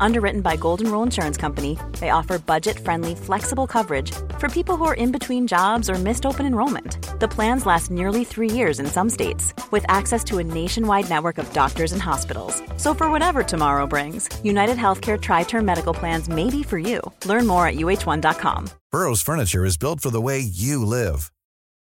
Underwritten by Golden Rule Insurance Company, they offer budget friendly, flexible coverage for people who are in between jobs or missed open enrollment. The plans last nearly three years in some states, with access to a nationwide network of doctors and hospitals. So, for whatever tomorrow brings, United Healthcare Tri Term Medical Plans may be for you. Learn more at uh1.com. Burrow's furniture is built for the way you live.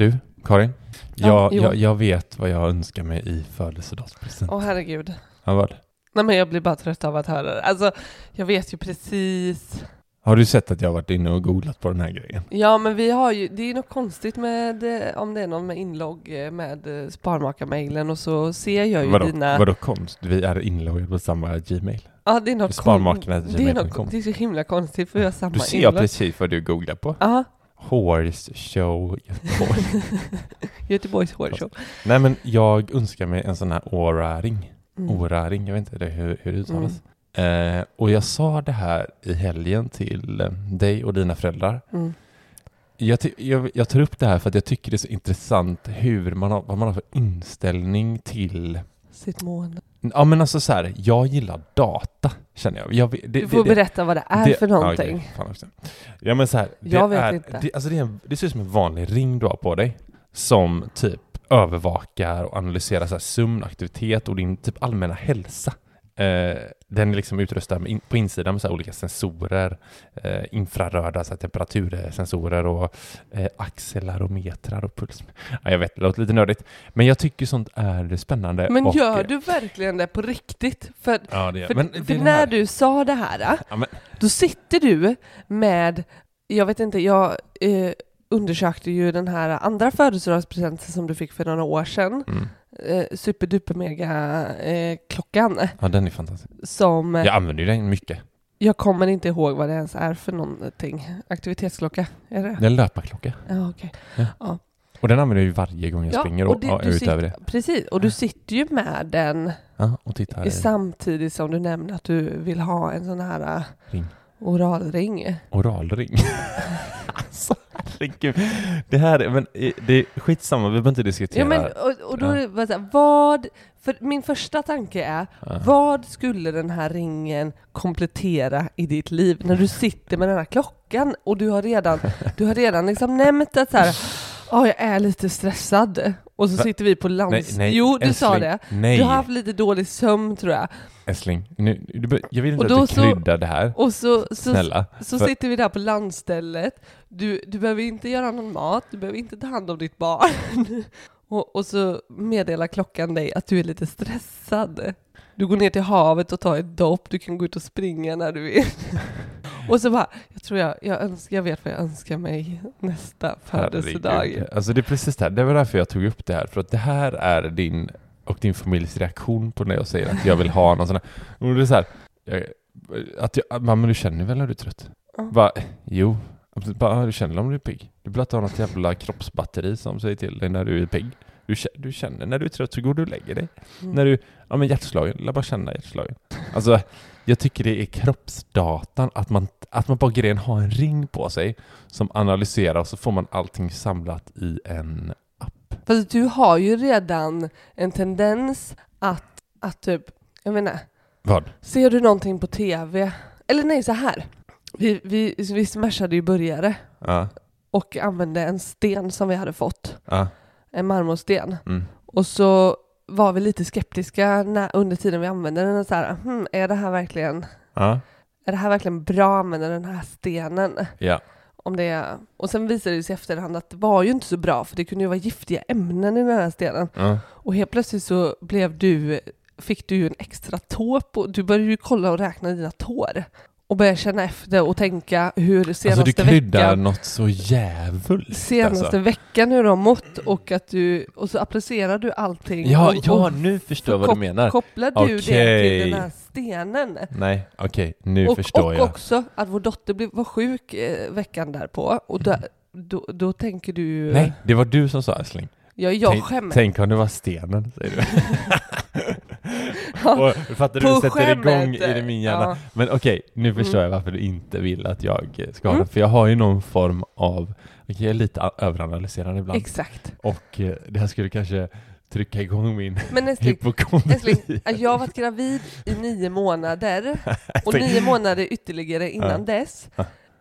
Du, Karin. Ja, Jag, jo. jag, jag vet vad jag önskar mig i födelsedagspresent. Åh herregud. Ja, vad? Nej men jag blir bara trött av att höra det. Alltså, jag vet ju precis. Har du sett att jag har varit inne och googlat på den här grejen? Ja men vi har ju, det är något konstigt med, eh, om det är någon med inlogg eh, med eh, Sparmakarmailen och så ser jag ju Vadå, dina... vadå konst? Vi är inloggade på samma Gmail. Ja det är något Sparmakarna kon- det, är något, det är så himla konstigt för vi har samma Du ser inlogg. precis vad du googlar på. Ja, Horse show Göteborg. Göteborgs Hårshow. Nej men jag önskar mig en sån här Aura-ring. Mm. Aura-ring, jag vet inte hur, hur det uttalas. Eh, och jag sa det här i helgen till eh, dig och dina föräldrar. Mm. Jag, jag, jag tar upp det här för att jag tycker det är så intressant hur man har, vad man har för inställning till Sitt mående. Ja men alltså så här, jag gillar data känner jag. jag det, Du får det, berätta vad det är det- för Ja, någonting. fan också. Ja men så här, det Jag vet är, inte. Det, alltså det, är en, det ser ut som en vanlig ring du har på dig. Som typ övervakar och analyserar så här sömnaktivitet och din typ allmänna hälsa. Eh, den är liksom utrustad in, på insidan med så olika sensorer, eh, infraröda så här temperatursensorer och eh, accelerometrar och puls. Ja, jag vet, det låter lite nördigt. Men jag tycker sånt är spännande. Men och, gör du verkligen det på riktigt? För, Ja, för, för det när du sa det här, Ja, då sitter du med, jag vet inte, jag eh, undersökte ju den här andra födelsedagspresenten som du fick för några år sedan. mm. Eh, superduper mega eh, klockan Ja, den är fantastisk. som eh, Jag använder ju den mycket. jag kommer inte ihåg vad det ens är för någonting. Aktivitetsklocka, är det? Det är en löparklocka. Ja, okej. Och den använder jag ju varje gång jag Ja, springer och och, det- och du utöver sitter- det. Precis, och du sitter ju med den Ja, och tittar. samtidigt som du nämner att du vill ha en sån här eh, Ring. oralring. Oralring. alltså, herregud. Det här är, men eh, det är skitsamma, vi behöver inte diskutera. Ja, men, och, och då är det så här, vad, för min första tanke är, Ja. vad skulle den här ringen komplettera i ditt liv när du sitter med den här klockan och du har redan, du har redan liksom nämnt att så här, "Ja, jag är lite stressad. Och så Va? sitter vi på lands... Nej, nej, jo, du sa älskling, det. Nej, Du har haft lite dålig sömn tror jag. älskling. Nu, du, be- jag vill inte Och att du så- kryddar det här. Och så, så, Snälla. så För- sitter vi där på landstället. Du, du behöver inte göra någon mat, du behöver inte ta hand om ditt barn. och, och så meddelar klockan dig att du är lite stressad. Du går ner till havet och tar ett dopp, du kan gå ut och springa när du vill. och så bara, jag tror jag, jag, önskar, jag vet vad jag önskar mig nästa födelsedag. Alltså det är precis det här. Det var därför jag tog upp det här. För att det här är din och din familjs reaktion på när jag säger att jag vill ha någon sån här. Och det är så här. Jag, att jag, mamma du känner väl när du är trött? Ja. Bara, jo. Bara, "Ja, du känner om du är pigg. Du vill inte ha något jävla kroppsbatteri som säger till dig när du är pigg. Du, du känner när du är trött så går du och lägger dig. Mm. När du, ja men hjärtslagen, lär bara känna hjärtslagen. Alltså, jag tycker det är kroppsdatan, att man, att man bara grejen har en ring på sig som analyserar och så får man allting samlat i en app. Fast du har ju redan en tendens att, att typ, jag menar, Vad? Ser du någonting på TV? Eller nej, så här. Vi, vi, vi smashade ju burgare. Ja. och använde en sten som vi hade fått, Ja. en marmorsten. Mm. Och så var vi lite skeptiska när, under tiden vi använde den. och Så här, hmm, är, det här verkligen, Ja. är det här verkligen bra använda den här stenen? Ja. Om det är, och sen visade det sig i efterhand att det var ju inte så bra, för det kunde ju vara giftiga ämnen i den här stenen. Ja. Och helt plötsligt så blev du, fick du ju en extra tå på, du började ju kolla och räkna dina tår. Och började känna efter och tänka hur senaste Alltså du kryddar veckan något så jävligt. senaste alltså. veckan hur har mått och att du, och så applicerar du allting. Ja, och, ja, och nu förstår jag vad du menar. Kopplar du det Okej. till den här stenen. Nej, okej, nu och, förstår och jag. också att vår dotter blev, var sjuk eh, veckan därpå och då, då, då tänker du. Nej, det var du som sa älskling. Ja, jag tänk, skäms. tänk om det var stenen, säger du. och, fattar du? Du sätter skämmet. igång i det min hjärna. Ja. Men okej, nu förstår Mm. jag varför du inte vill att jag ska ha Mm. den. För jag har ju någon form av, okej, jag är lite överanalyserande ibland. Exakt. och eh, det här skulle kanske trycka igång min Men älskling, jag har varit gravid i nio månader och nio månader ytterligare innan dess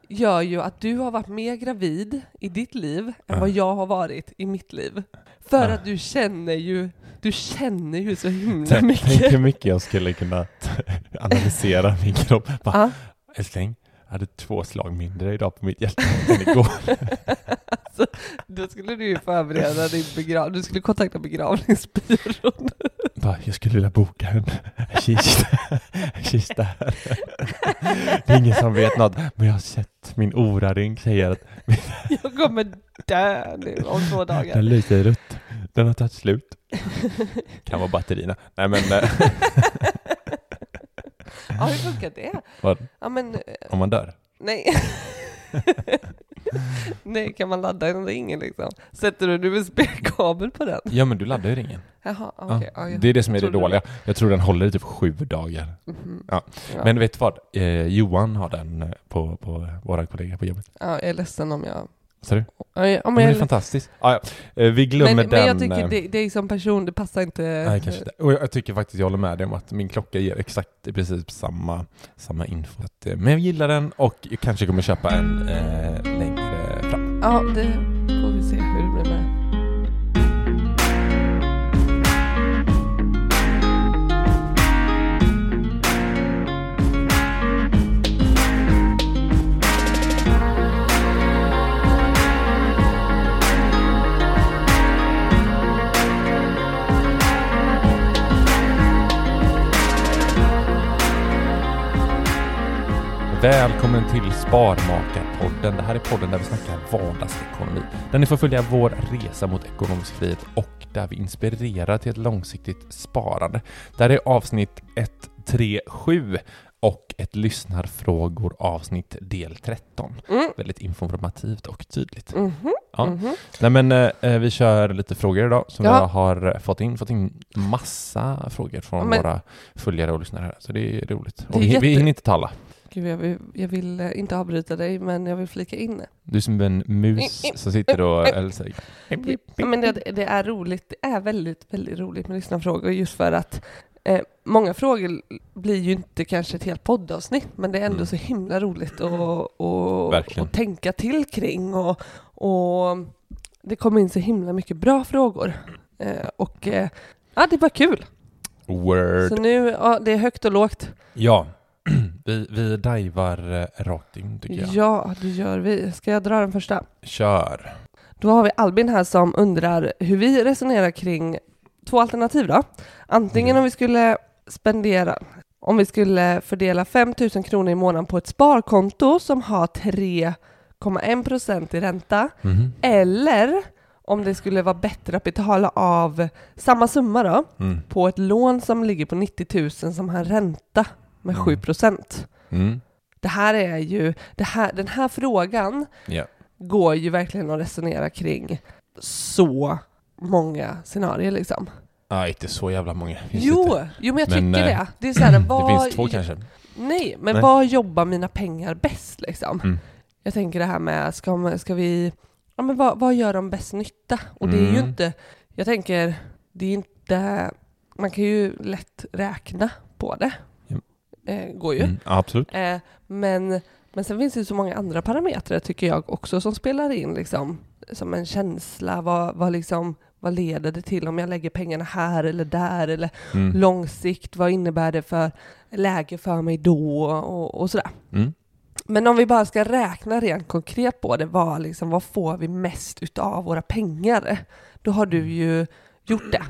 gör ju att du har varit mer gravid i ditt liv än vad jag har varit i mitt liv. För att du känner ju, du känner ju så himla Tänk, tänk mycket. hur mycket jag skulle kunna analysera min kropp. Bara, Ja. Älskling, jag hade två slag mindre idag på mitt hjärta än igår. Då skulle du ju förbereda din begravning, du skulle kontakta begravningsbyrån. Bara, jag skulle vilja boka en kista, kista här. Det är ingen som vet något, men jag har sett min Ora-ring säger att Jag kommer dö nu om två dagar. den lyser rött. Den har tagit slut. Kan vara batterierna. Nej men, eh, Ja, hur funkar det? vad, Ja, men eh, om man dör? nej. nej, kan man ladda en ring liksom? Sätter du en USB-kabel på den? Ja men du laddar ju ringen. Jaha, okej. Ja, det är det som är det dåliga. Jag tror den håller i typ sju dagar. Mhm. Ja. Ja. Men vet du vad? Eh, Johan har den eh, på, på våra kollegor på jobbet. Ja, jag är ledsen om jag... Ser du? Ja, ja, Ja, men men det är fantastiskt. Ah, ja. eh, vi glömmer men, den... men jag tycker eh, det, det är som person, det passar inte... Nej, kanske inte. Och jag, tycker faktiskt jag håller med dig om att min klocka ger exakt i princip samma, samma info. Eh, men jag gillar den och jag kanske kommer köpa en eh, längre fram. Ja, det får vi se Välkommen till Sparmakarpodden. Det här är podden där vi snackar vardagsekonomi. Där ni får följa vår resa mot ekonomisk frihet och där vi inspirerar till ett långsiktigt sparande. Där är avsnitt 137 och ett lyssnarfrågor avsnitt del 13. Mm. Väldigt informativt och tydligt. Mhm, Ja. mhm. Nej men eh, vi kör lite frågor idag som Ja. jag har eh, fått in. Fått in massa frågor från men- våra följare och lyssnare här. Så det är roligt. Det är vi, jätte- vi hinner inte ta alla. Gud, jag vill, jag vill eh, inte avbryta dig, men jag vill flika in. Du är som en mus som sitter och Ja, men det, det är roligt, det är väldigt, väldigt roligt med lyssnarfrågor just för att eh, många frågor blir ju inte kanske ett helt poddavsnitt, men det är ändå Mm. så himla roligt att, och, och tänka till kring och, och det kommer in så himla mycket bra frågor. Eh, och eh, ja, det var kul. Word. Så nu, ja, det är högt och lågt. Ja, vi, vi divar eh, rakt in tycker jag. Ja, det gör vi. Ska jag dra den första? Kör. Då har vi Albin här som undrar hur vi resonerar kring två alternativ då. Antingen Mm. om vi skulle spendera, om vi skulle fördela 5 000 kronor i månaden på ett sparkonto som har 3,1 procent i ränta, Mhm. eller om det skulle vara bättre att betala av samma summa då, Mm. på ett lån som ligger på 90 000 som har ränta med Mm. 7 procent. Mm. Det här är ju, det här, den här frågan Ja. går ju verkligen att resonera kring så många scenarier liksom. Ja, inte så jävla många. Finns Jo, inte. jo, men jag Men, tycker eh, det. Det är så här, Det vad, finns två kanske. Nej, men Nej. vad jobbar mina pengar bäst liksom? Mm. Jag tänker det här med, ska, ska vi, ja men vad, vad gör de bäst nytta? Och det är ju Mm. inte, jag tänker, det är inte, man kan ju lätt räkna på det. Eh, går ju. Mm. Absolut. Eh, men Men sen finns det så många andra parametrar tycker jag också som spelar in liksom som en känsla. Vad, vad, liksom, vad leder det till om jag lägger pengarna här eller där? Eller Mm. långsikt, vad innebär det för läge för mig då? Och, och sådär. Mm. Men om vi bara ska räkna rent konkret på det, vad, liksom, vad får vi mest utav våra pengar? Då har du ju gjort det.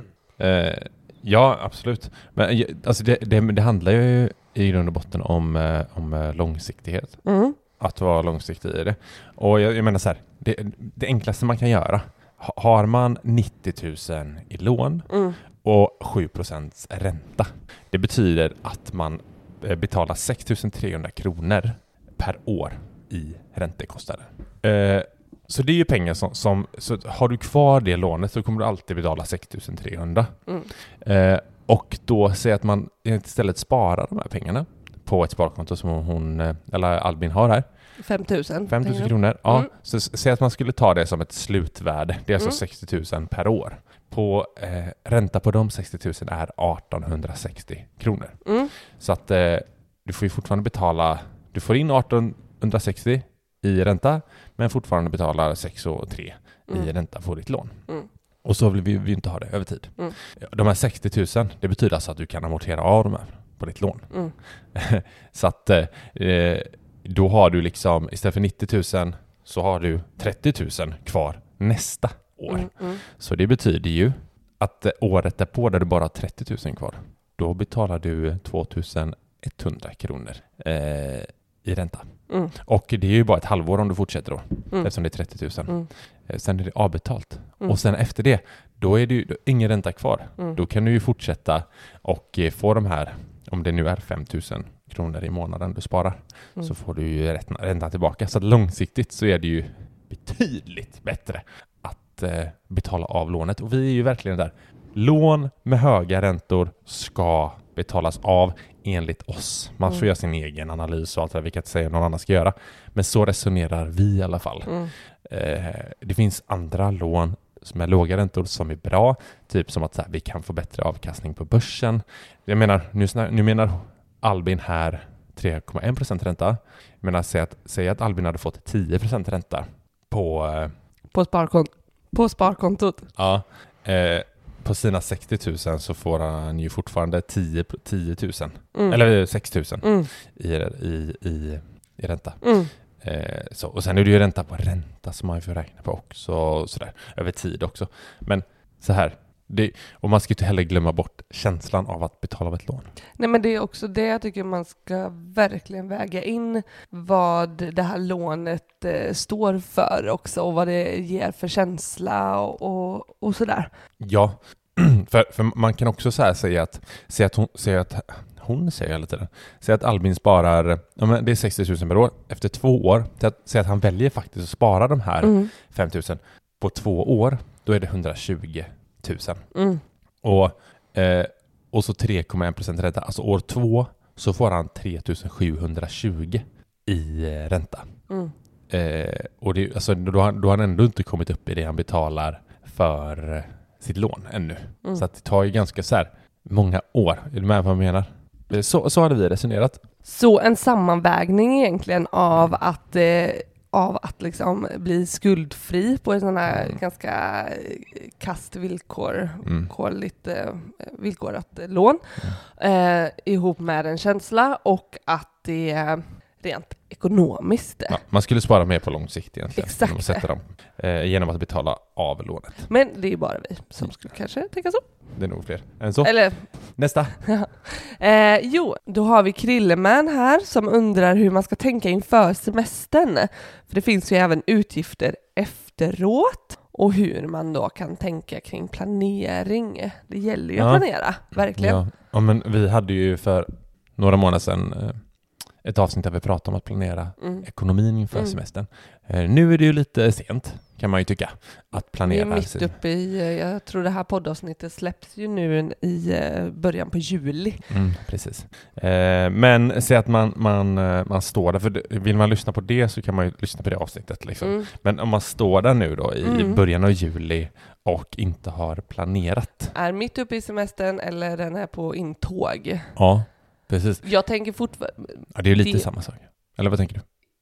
Eh, ja, absolut. Men alltså det, det, det handlar ju i grund och botten om, eh, om eh, långsiktighet. Mm. Att vara långsiktig i det. Och jag, jag menar så här, det, det enklaste man kan göra, ha- har man 90 000 i lån Mm. och 7% ränta. Det betyder att man eh, betalar 6 300 kronor per år i räntekostnader. Eh, så det är ju pengar som, som, så har du kvar det lånet så kommer du alltid betala 6 300. Mm. Eh, och då säger att man istället sparar de här pengarna på ett sparkonto som hon, eh, eller Albin har här. 5 000. 5 000 tänker du? kronor. Ja, Mm. så säg att man skulle ta det som ett slutvärde. Det är alltså Mm. 60 000 per år. På, eh, ränta på de 60 000 är 1860 kronor. Mm. Så att eh, du får ju fortfarande betala, du får in 1860 i ränta, men fortfarande betalar 6 och 3 i Mm. ränta på ditt lån. Och så vill vi vi inte ha det över tid. Mm. De här 60 000, det betyder alltså att du kan amortera av de här på ditt lån. Mm. så att eh, då har du liksom, istället för 90 000 så har du 30 000 kvar nästa år. Mm. Mm. Så det betyder ju att eh, året därpå där du bara har 30 000 kvar, då betalar du 2100 kronor eh, i ränta. Mm. Och det är ju bara ett halvår om du fortsätter då, Mm. eftersom det är 30 000. Mm. Eh, Sen är det avbetalt. Mm. Och sen efter det, då är det ju då ingen ränta kvar. Mm. Då kan du ju fortsätta och eh, få de här, om det nu är 5 000 kronor i månaden du sparar, Mm. så får du ju räntan, räntan tillbaka. Så långsiktigt så är det ju betydligt bättre att eh, betala av lånet. Och vi är ju verkligen där. Lån med höga räntor ska betalas av enligt oss. Man får Mm. göra sin egen analys och allt det där, vi kan inte säga någon annan ska göra. Men så resonerar vi i alla fall. Mm. Eh, det finns andra lån som är låga räntor som är bra, typ som att så här, vi kan få bättre avkastning på börsen. Jag menar, nu, nu menar Albin här 3,1 ränta. Jag menar, säg att, säg att Albin hade fått 10 ränta på, eh, På, sparkon- på sparkontot. ja, eh, på sina 60 000 så får han ju fortfarande 10, 10 000, Mm. eller 6 000 Mm. i, i, i, i ränta. Mm. Eh, så, och sen är det ju ränta på ränta som man får räkna på också, sådär, över tid också. Men så här, det, och man ska ju inte heller glömma bort känslan av att betala av ett lån. Nej men det är också det jag tycker man ska verkligen väga in vad det här lånet eh, står för också och vad det ger för känsla och, och, och sådär. Ja, för, för man kan också så här säga att, säga att hon, säga att hon säger hela tiden, säga att Albin sparar, ja men det är 60 000 per år, efter två år, säg att, säg han väljer faktiskt att spara de här Mm. 5 000 på två år, då är det 120 000. Mm. Och, eh, och så 3,1% ränta. Alltså år två så får han 3720 i eh, ränta. Mm. Eh, och det, alltså, då, har, då har han ändå inte kommit upp i det han betalar för eh, sitt lån ännu. Mm. Så att det tar ju ganska så här många år. Är du med vad jag menar? Eh, Så, så hade vi resonerat. Så en sammanvägning egentligen av att, eh, av att liksom bli skuldfri på ett sådant här ganska eh, kast villkor, Mm. villkorligt, eh, villkorat lån eh, ihop med en känsla och att det rent ekonomiskt. Ja, man skulle spara mer på lång sikt egentligen. Exakt. Genom att, sätta dem, eh, genom att betala av lånet. Men det är ju bara vi som skulle kanske tänka så. Det är nog fler än så. Eller Nästa. Eh, jo, då har vi Krilleman här som undrar hur man ska tänka inför semestern. För det finns ju även utgifter efteråt och hur man då kan tänka kring planering. Det gäller ju Ja. att planera, verkligen. Ja. ja, men vi hade ju för några månader sedan eh, ett avsnitt där vi pratade om att planera Mm. ekonomin inför Mm. semestern. Eh, Nu är det ju lite sent, kan man ju tycka, att Vi är planera. mitt uppe i, eh, jag tror det här poddavsnittet släpps ju nu i eh, början på juli. Mm, precis. Men säg att man, man, man står där, för vill man lyssna på det så kan man ju lyssna på det avsnittet. Liksom. Mm. Men om man står där nu då i Mm. början av juli och inte har planerat. Är mitt uppe i semestern eller den är på intåg. Ja, precis. Jag tänker fortfarande, Ja, det är ju lite Det- samma sak. Eller vad tänker du?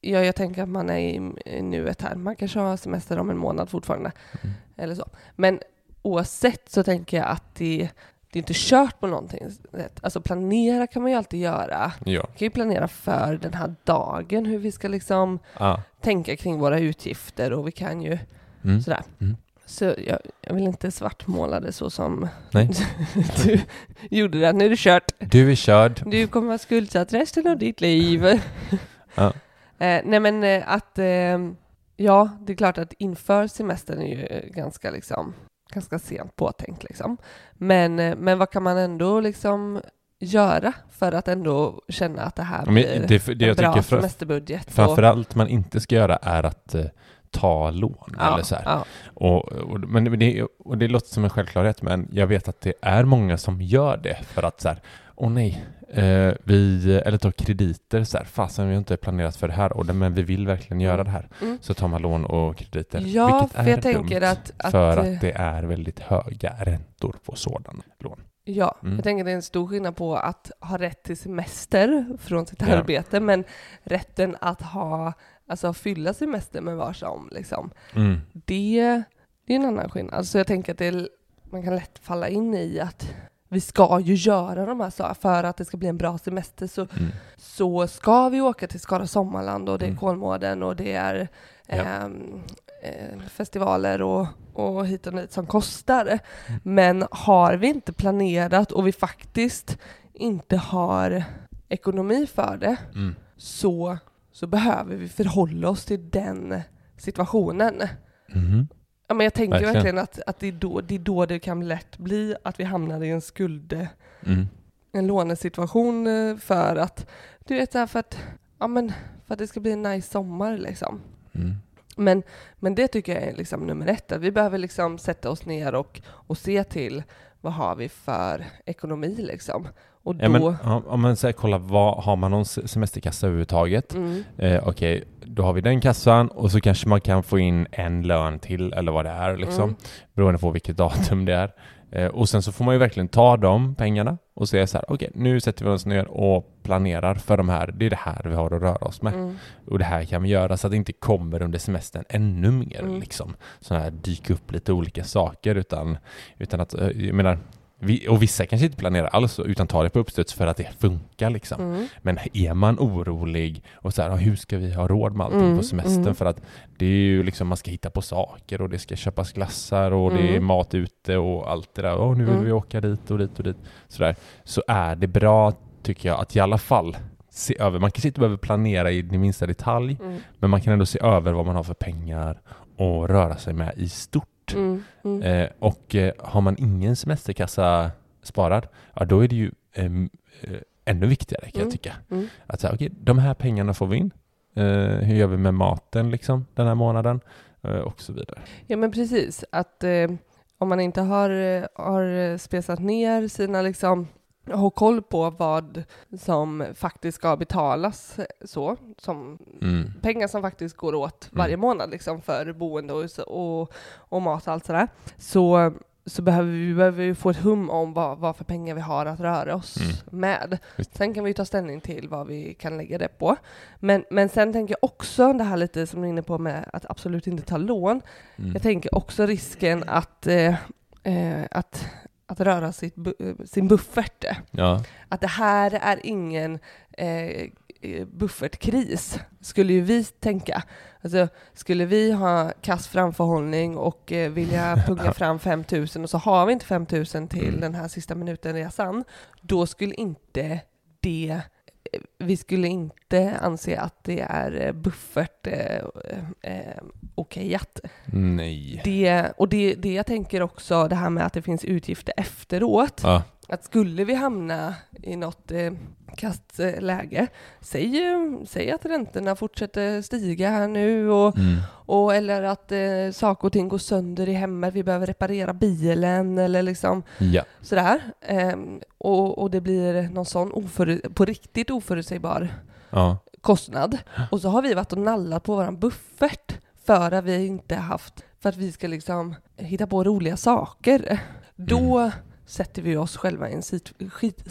ja, jag tänker att man är i, nuet här. Man kanske har semester om en månad fortfarande. Mm. Eller så. Men oavsett så tänker jag att det, det är inte kört på någonting sätt. Alltså planera kan man ju alltid göra. Ja. Man kan ju planera för den här dagen, hur vi ska liksom Ja. tänka kring våra utgifter och vi kan ju Mm. sådär. Mm. Så jag, jag vill inte svartmåla det så som Nej. du gjorde det. Nu är det kört. Du är körd. Du kommer vara skuldsatt resten av ditt liv. Ja. Eh, nej men eh, att, eh, ja det är klart att inför semestern är ju eh, ganska liksom, ganska sent påtänkt liksom. Men, eh, men vad kan man ändå liksom göra för att ändå känna att det här Men blir det, det en bra semesterbudget? framförallt man inte ska göra är att ta lån ja, eller så. Ja, Och, och, men det, och det låter som en självklarhet, men jag vet att det är många som gör det för att så här, åh nej, eh, vi, eller tar krediter så här, fasen vi har inte planerat för det här, och det, men vi vill verkligen göra det här. Mm. Så tar man lån och krediter, Ja, vilket för är jag tänker dumt, att- att, för eh, att det är väldigt höga räntor på sådana lån. Ja, Mm. jag tänker det är en stor skillnad på att ha rätt till semester från sitt Ja. arbete, men rätten att ha, alltså fylla semester med varsom, liksom. Mm. Det, det är en annan skillnad. Alltså jag tänker att det man kan lätt falla in i att vi ska ju göra de här sakerna för att det ska bli en bra semester så, Mm. så ska vi åka till Skara Sommarland och det är Mm. Kolmården och det är ehm, eh, festivaler och, och hit och dit som kostar. Mm. Men har vi inte planerat och vi faktiskt inte har ekonomi för det Mm. så, så behöver vi förhålla oss till den situationen. Mhm. Ja, men jag tänker Verkligen. verkligen att, att det, är då, det är då det kan lätt bli att vi hamnar i en skuld, Mm. en lånesituation eh, för att, du vet så här för att, ja men för att det ska bli en nice sommar liksom. Mm. Men, men det tycker jag är liksom nummer ett, att vi behöver liksom sätta oss ner och, och se till vad har vi för ekonomi liksom. Och då, Ja, men, om man säger kolla, vad, har man någon se- semesterkassa överhuvudtaget? mm, Eh, Okej, då har vi den kassan och så kanske man kan få in en lön till eller vad det är liksom. Mm. Beroende på vilket datum det är. Eh, och sen så får man ju verkligen ta de pengarna och säga så här, okej nu sätter vi oss ner och planerar för de här, det är det här vi har att röra oss med. mm, Och det här kan vi göra så att det inte kommer under semestern ännu mer Mm. liksom. Så här dyka upp lite olika saker utan, utan att, eh, jag menar, vi, och vissa kanske inte planerar alls utan tar det på uppstuds för att det funkar liksom. mm, Men är man orolig och så här, "Ja, hur ska vi ha råd med allting Mm, på semestern? mm. För att det är ju liksom, man ska hitta på saker och det ska köpas glassar och det är Mm. mat ute och allt det där. Åh, nu vill Mm. vi åka dit och dit och dit. Så, där. så är det bra, tycker jag, att i alla fall se över. Man kanske inte behöver planera i minsta detalj, mm, men man kan ändå se över vad man har för pengar och röra sig med i stort. Mm, mm. Eh, och eh, har man ingen semesterkassa sparad, ja då är det ju ehm, eh, ännu viktigare kan jag Mm. tycka. Mm. Att säga, okej, de här pengarna får vi in. Eh, hur gör vi med maten liksom den här månaden? Eh, och så vidare. Ja men precis, att eh, om man inte har, eh, har spesat ner sina liksom har koll på vad som faktiskt ska betalas så, som Mm. pengar som faktiskt går åt Mm. varje månad liksom för boende och, och, och mat och allt sådär, så, så behöver vi behöver få ett hum om vad, vad för pengar vi har att röra oss Mm. med. Sen kan vi ta ställning till vad vi kan lägga det på. Men, men sen tänker jag också det här lite som du är inne på med att absolut inte ta lån. Mm. Jag tänker också risken att, eh, eh, att, att röra sitt, sin buffert. Ja. Att det här är ingen eh, eh, buffertkris, skulle ju vi tänka. Alltså, skulle vi ha kass framförhållning och eh, vilja punga fram 5 000 och så har vi inte 5 000 till Mm. den här sista minuten-resan, då skulle inte det vi skulle inte anse att det är eh, buffert eh, eh, okejat. Nej. Det, och det, det jag tänker också, det här med att det finns utgifter efteråt, Ja. Att skulle vi hamna i något eh, kastläge, säg, eh, säg att räntorna fortsätter stiga här nu och, Mm. och eller att eh, saker och ting går sönder i hemmet, vi behöver reparera bilen eller liksom Ja. sådär. Ehm, och, och det blir någon sån oförut, på riktigt oförutsägbar Ja. kostnad. Och så har vi varit och nallat på våran buffert för att vi inte haft, för att vi ska liksom hitta på roliga saker. Då sätter vi oss själva i en sit, skit,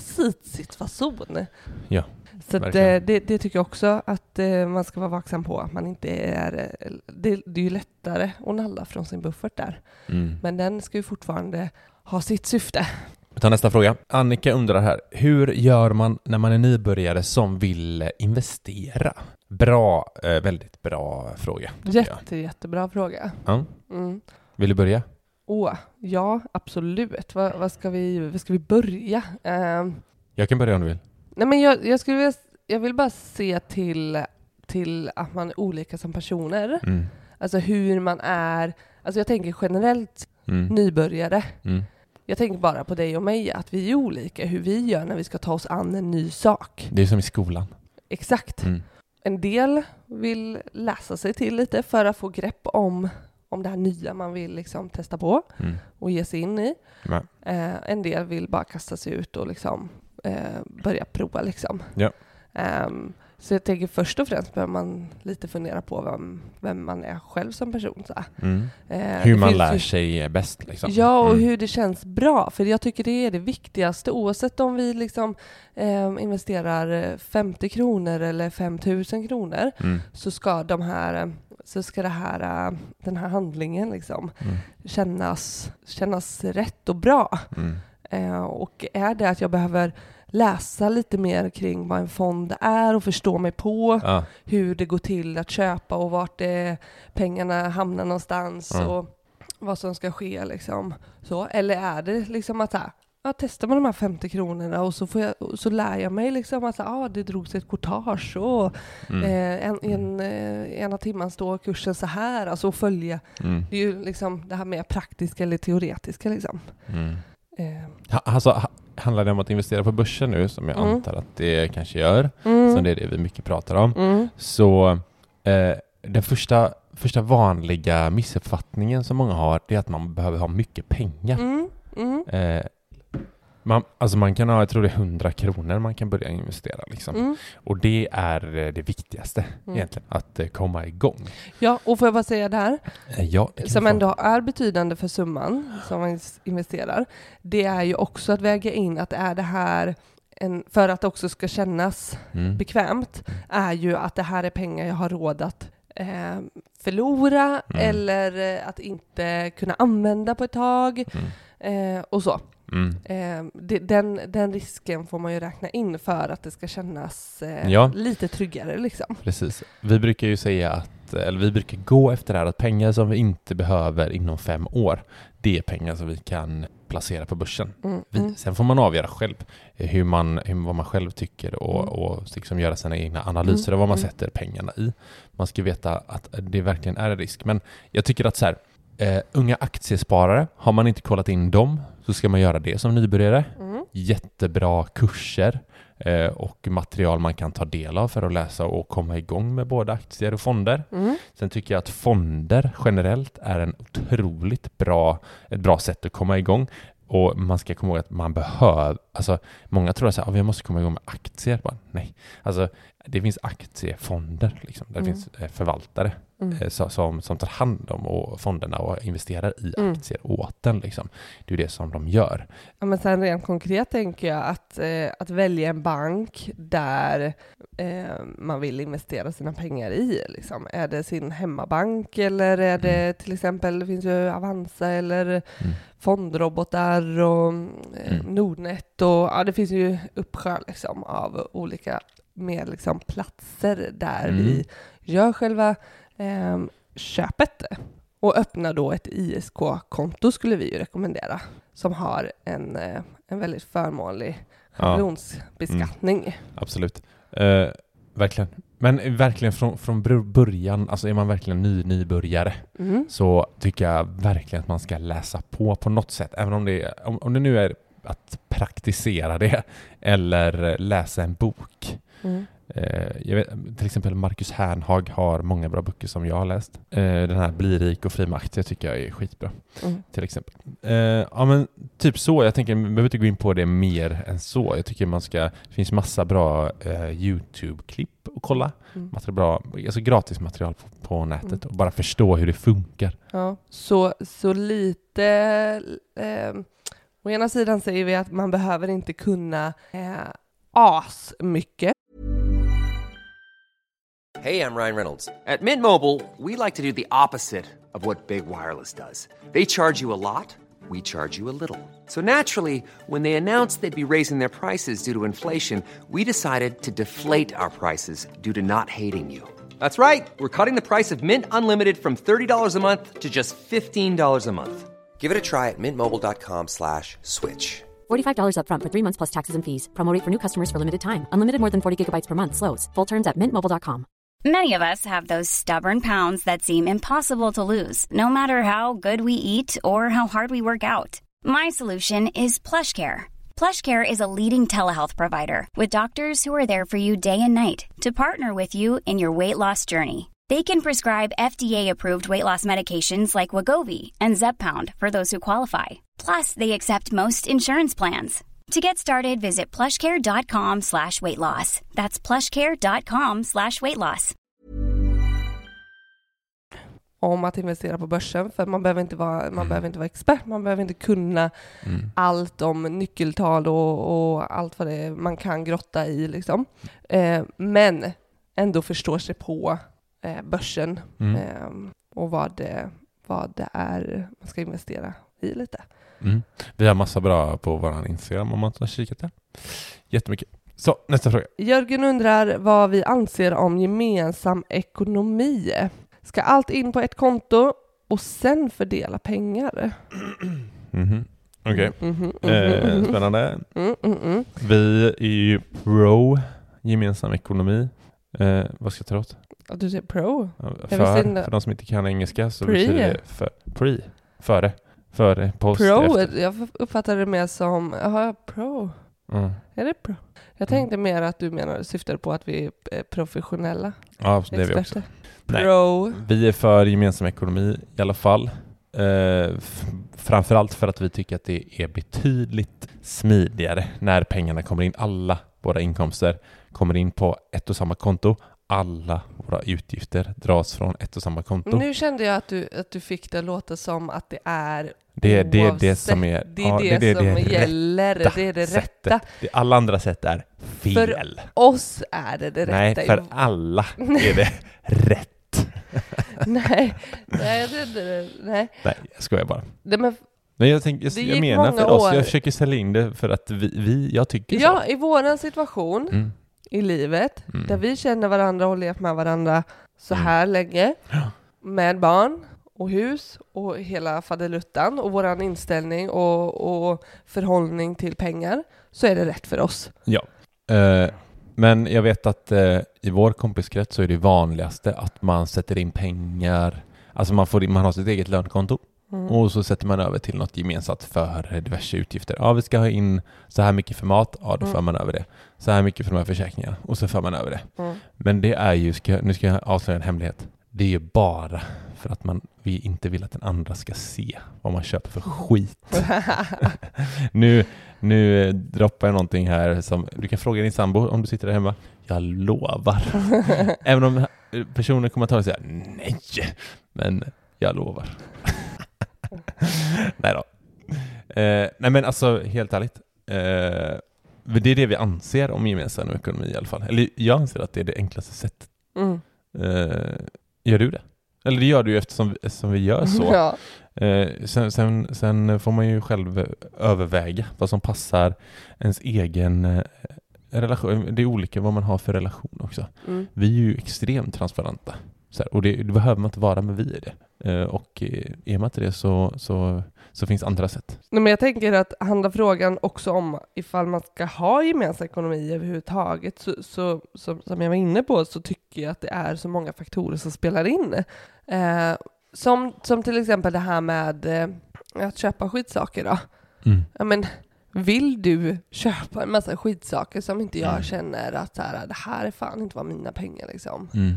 situation. Ja, Så verkligen. eh, det, det tycker jag också att eh, man ska vara vaksam på. Att man inte är, eh, det, det är ju lättare att nalla från sin buffert där. Mm. Men den ska ju fortfarande ha sitt syfte. Vi tar nästa fråga. Annika undrar här, hur gör man när man är nybörjare som vill investera? Bra, väldigt bra fråga. jag. Jätte, jättebra fråga. Ja. Mm. Vill du börja? Åh, ja, absolut. Vad, vad, ska, vi, vad ska vi börja? Ehm, Jag kan börja om du vill. nej, men jag, jag, skulle vilja, jag vill bara se till, till att man är olika som personer. Mm. Alltså hur man är. Alltså jag tänker generellt Mm. nybörjare. Mm. Jag tänker bara på dig och mig, att vi är olika hur vi gör när vi ska ta oss an en ny sak. Det är som i skolan. Exakt. Mm. En del vill läsa sig till lite för att få grepp om, om det här nya man vill liksom testa på Mm. och ge sig in i. Eh, en del vill bara kasta sig ut och liksom, eh, börja prova. Liksom. Ja. Ehm, så jag tänker först och främst behöver man lite fundera på vem, vem man är själv som person. Så. Mm. Eh, Hur man lär ju- sig bäst. Liksom. Ja, och Mm. hur det känns bra. För jag tycker det är det viktigaste. Oavsett om vi liksom, eh, investerar eh, 50 kronor eller 5000 kronor Mm. så ska, de här, så ska det här, eh, den här handlingen liksom Mm. kännas, kännas rätt och bra. Mm. Eh, och är det att jag behöver läsa lite mer kring vad en fond är och förstå mig på Ja. hur det går till att köpa och vart det, pengarna hamnar någonstans Ja. och vad som ska ske liksom. Så, eller är det liksom att här, ja, testar man de här 50 kronorna och så, får jag, så lär jag mig liksom att ah, det drogs ett courtage och Mm. eh, en, en, eh, ena timman står kursen så här, alltså att följa. Mm. Det är ju liksom det här mer praktiska eller teoretiska liksom. Mm. Eh, Ha- Alltså, ha- handlar det om att investera på börsen nu, som jag Mm. antar att det kanske gör, mm, som det är det vi mycket pratar om, mm, så eh, den första, första vanliga missuppfattningen som många har, det är att man behöver ha mycket pengar. mm, mm, Eh, man, alltså man kan ha, jag tror det är 100 kronor man kan börja investera liksom. mm. Och det är eh, det viktigaste Mm. egentligen, att eh, komma igång. Ja, och får jag bara säga det här, Eh, ja, det som ändå är betydande för summan som man investerar, det är ju också att väga in att är det här en, för att det också ska kännas Mm. bekvämt, är ju att det här är pengar jag har råd att eh, förlora Mm. eller att inte kunna använda på ett tag Mm. eh, och så. Mm. Eh, det, den, den risken får man ju räkna in för att det ska kännas eh, Ja. lite tryggare liksom. Precis. Vi brukar ju säga att, eller vi brukar gå efter det här att pengar som vi inte behöver inom fem år, det är pengar som vi kan placera på börsen. Mm, Vi, mm. Sen får man avgöra själv eh, hur man, hur, vad man själv tycker och, Mm. och liksom göra sina egna analyser av vad man Mm. sätter pengarna i. Man ska veta att det verkligen är en risk. Men jag tycker att så här, eh, unga aktiesparare, har man inte kollat in dem så ska man göra det som nybörjare. Mm. Jättebra kurser eh, och material man kan ta del av för att läsa och komma igång med både aktier och fonder. Mm. Sen tycker jag att fonder generellt är en otroligt bra, ett bra sätt att komma igång. Och man ska komma ihåg att man behöver, alltså många tror att "Ah, vi måste komma igång med aktier. Bara, nej, alltså det finns aktiefonder liksom, där det Mm. finns eh, förvaltare Mm. eh, som, som tar hand om och fonderna och investerar i Mm. aktier åt den. Liksom. Det är det som de gör. Ja, men sen rent konkret tänker jag att, eh, att välja en bank där eh, man vill investera sina pengar i. Liksom. Är det sin hemmabank eller är det till exempel, det finns ju Avanza eller Mm. fondrobotar och eh, Mm. Nordnet och ja, det finns ju uppsjö liksom, av olika mer liksom, platser där Mm. vi gör själva eh, köpet. Och öppna då ett ISK-konto skulle vi ju rekommendera som har en, eh, en väldigt förmånlig Ja. schablonsbeskattning. Absolut. Eh, verkligen. Men verkligen från, från början, alltså är man verkligen ny nybörjare Mm. så tycker jag verkligen att man ska läsa på på något sätt. Även om det, om, om det nu är att praktisera det eller läsa en bok. Mm. Eh, vet, till exempel Marcus Hernhag har många bra böcker som jag har läst. Eh, den här Bli rik och fri med aktier tycker jag är skitbra. Mm. Till exempel. Eh, ja men typ så. Jag tänker, vi behöver inte gå in på det mer än så. Jag tycker man ska, det finns massa bra YouTube-klipp att kolla. Mm. Massa bra, alltså gratis material på, på nätet Mm. och bara förstå hur det funkar. Ja, så, så lite, eh, Å ena sidan säger vi att man behöver inte kunna eh, as mycket. Hej, jag Ryan Reynolds. At Mint Mobile, we like to do the opposite of what Big Wireless does. They charge you a lot, we charge you a little. So naturally, when they announced they'd be raising their prices due to inflation, we decided to deflate our prices due to not hating you. That's right. We're cutting the price of Mint Unlimited from $30 a month to just $15 a month. Give it a try at mintmobile.com slash switch. $45 upfront for three months plus taxes and fees. Promo rate for new customers for limited time. Unlimited more than 40 gigabytes per month. Slows. Full terms at mintmobile.com. Many of us have those stubborn pounds that seem impossible to lose, no matter how good we eat or how hard we work out. My solution is PlushCare. PlushCare is a leading telehealth provider with doctors who are there for you day and night to partner with you in your weight loss journey. They can prescribe FDA-approved weight loss medications like Wagovi and Zepbound for those who qualify. Plus, they accept most insurance plans. To get started, visit plushcare.com slash weight loss. That's plushcare.com slash weight loss. om att investera på börsen, för man behöver inte vara, man behöver inte vara expert, man behöver inte kunna allt om nyckeltal och, och allt vad det är man kan grotta i. Liksom. Eh, men ändå förstå sig på eh, börsen Mm. eh, och vad det, vad det är man ska investera i lite. Mm. Vi har massa bra på vår Instagram om man har kikat där. Jättemycket. Så, nästa fråga. Jörgen undrar vad vi anser om gemensam ekonomi. Ska allt in på ett konto och sen fördela pengar? Mhm. Okej. Mhm, mhm, Eh, mhm. spännande. Mm, mm, mm. Vi är ju pro gemensam ekonomi. Eh, vad ska jag ta åt? Ja, Du säger pro? För, för de som inte kan engelska så Pre. betyder det för, pre. Före. Före, post, Pro, efter. jag uppfattar det mer som, jaha, pro. Mm. Är det pro? Jag tänkte mer att du menar, syftade på att vi är eh, professionella Ja, det är vi också. Nej. Pro. Vi är för gemensam ekonomi i alla fall. F- framförallt för att vi tycker att det är betydligt smidigare när pengarna kommer in. Alla våra inkomster kommer in på ett och samma konto. Alla våra utgifter dras från ett och samma konto. Nu kände jag att du, att du fick det låta som att det är Det är det, det oavsett. som är... Det är ja, det, som rätta gäller, det är det rätta. sättet. Det, alla andra sätt är fel. För oss är det det Nej, rätta. i- för alla är det rätt. nej, nej, jag tror inte det. Nej. Nej, jag skojar bara. Nej, men, Nej, jag, tänk, jag, Det jag menar för oss, år. jag försöker sälja in det för att vi, vi jag tycker ja, så. i våran situation Mm. I livet, Mm. där vi känner varandra och levt med varandra så Mm. här länge, Ja. med barn och hus och hela fadeluttan och våran inställning och, och förhållning till pengar, så är det rätt för oss. Ja. Eh, men jag vet att eh, i vår kompiskrets så är det vanligaste att man sätter in pengar, alltså man, får, man har sitt eget lönekonto Mm. och så sätter man över till något gemensamt för diverse utgifter. Ja, vi ska ha in så här mycket för mat, ja då Mm. för man över det. Så här mycket för de här försäkringarna och så för man över det. Mm. Men det är ju, ska, jag- nu ska jag avslöja en hemlighet. Det är ju bara för att man, vi inte vill att den andra ska se vad man köper för skit. nu, nu eh, droppar jag någonting här som, du kan fråga din sambo om du sitter där hemma. Jag lovar. Även om eh, personen kommer att ta och säga nej, men jag lovar. nej då. Eh, nej men alltså helt ärligt. Eh, det är det vi anser om gemensam ekonomi i alla fall. Eller jag anser att det är det enklaste sättet. Mm. Eh, gör du det? Eller det gör du ju eftersom, eftersom vi gör så. Ja. Eh, sen, sen, sen får man ju själv överväga vad som passar ens egen eh, relation. Det är olika vad man har för relation också. Mm. Vi är ju extremt transparenta. Här, och det, det behöver man inte vara, men vi är det. Eh, och eh, är man inte det så, så, så finns andra sätt. Nej, men jag tänker att handlar frågan också om ifall man ska ha gemensam ekonomi överhuvudtaget, så, så, som, som jag var inne på, så tycker jag att det är så många faktorer som spelar in. Eh, som, som till exempel det här med eh, att köpa skitsaker då. Mm. Ja, men, vill du köpa en massa skitsaker som inte jag Mm. känner att så här, det här är fan inte vad mina pengar liksom. Mm.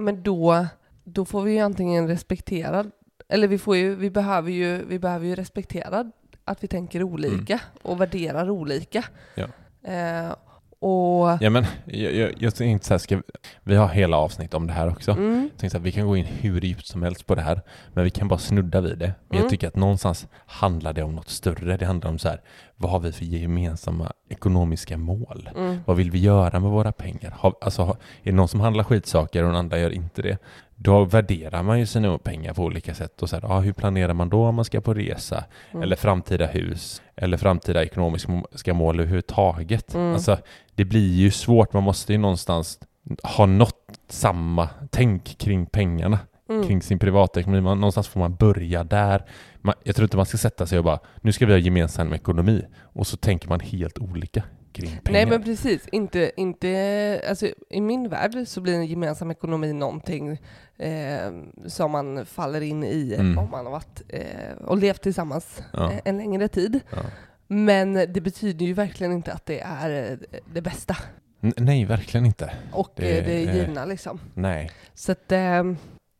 Men då, då får vi ju antingen respektera, eller vi, får ju, vi, behöver ju, vi behöver ju respektera att vi tänker olika och värderar olika. Ja. Eh, och Ja men jag, jag, jag tänkte så här, ska vi, vi har hela avsnitt om det här också. mm, Jag tänkte att vi kan gå in hur djupt som helst på det här, men vi kan bara snudda vid det. Men Mm. jag tycker att någonstans handlar det om något större. Det handlar om så här, vad har vi för gemensamma ekonomiska mål? mm, Vad vill vi göra med våra pengar? Har, alltså, har- är det någon som handlar skitsaker och den andra gör inte det? Då värderar man ju sina pengar på olika sätt. Och så här, ja, hur planerar man då om man ska på resa? mm. Eller framtida hus? Eller framtida ekonomiska mål överhuvudtaget? Mm. Alltså, det blir ju svårt. Man måste ju någonstans ha något samma tänk kring pengarna Mm. kring sin privatekonomi. Man, någonstans får man börja där. Man, jag tror inte man ska sätta sig och bara, nu ska vi ha gemensam ekonomi. Och så tänker man helt olika kring pengar. Nej men precis, inte, inte, alltså, i min värld så blir en gemensam ekonomi någonting eh, som man faller in i Mm. om man har varit eh, och levt tillsammans Ja. eh, en längre tid. Ja. Men det betyder ju verkligen inte att det är eh, det bästa N- nej, verkligen inte. och Det det, det givna liksom. Nej. Så att, eh,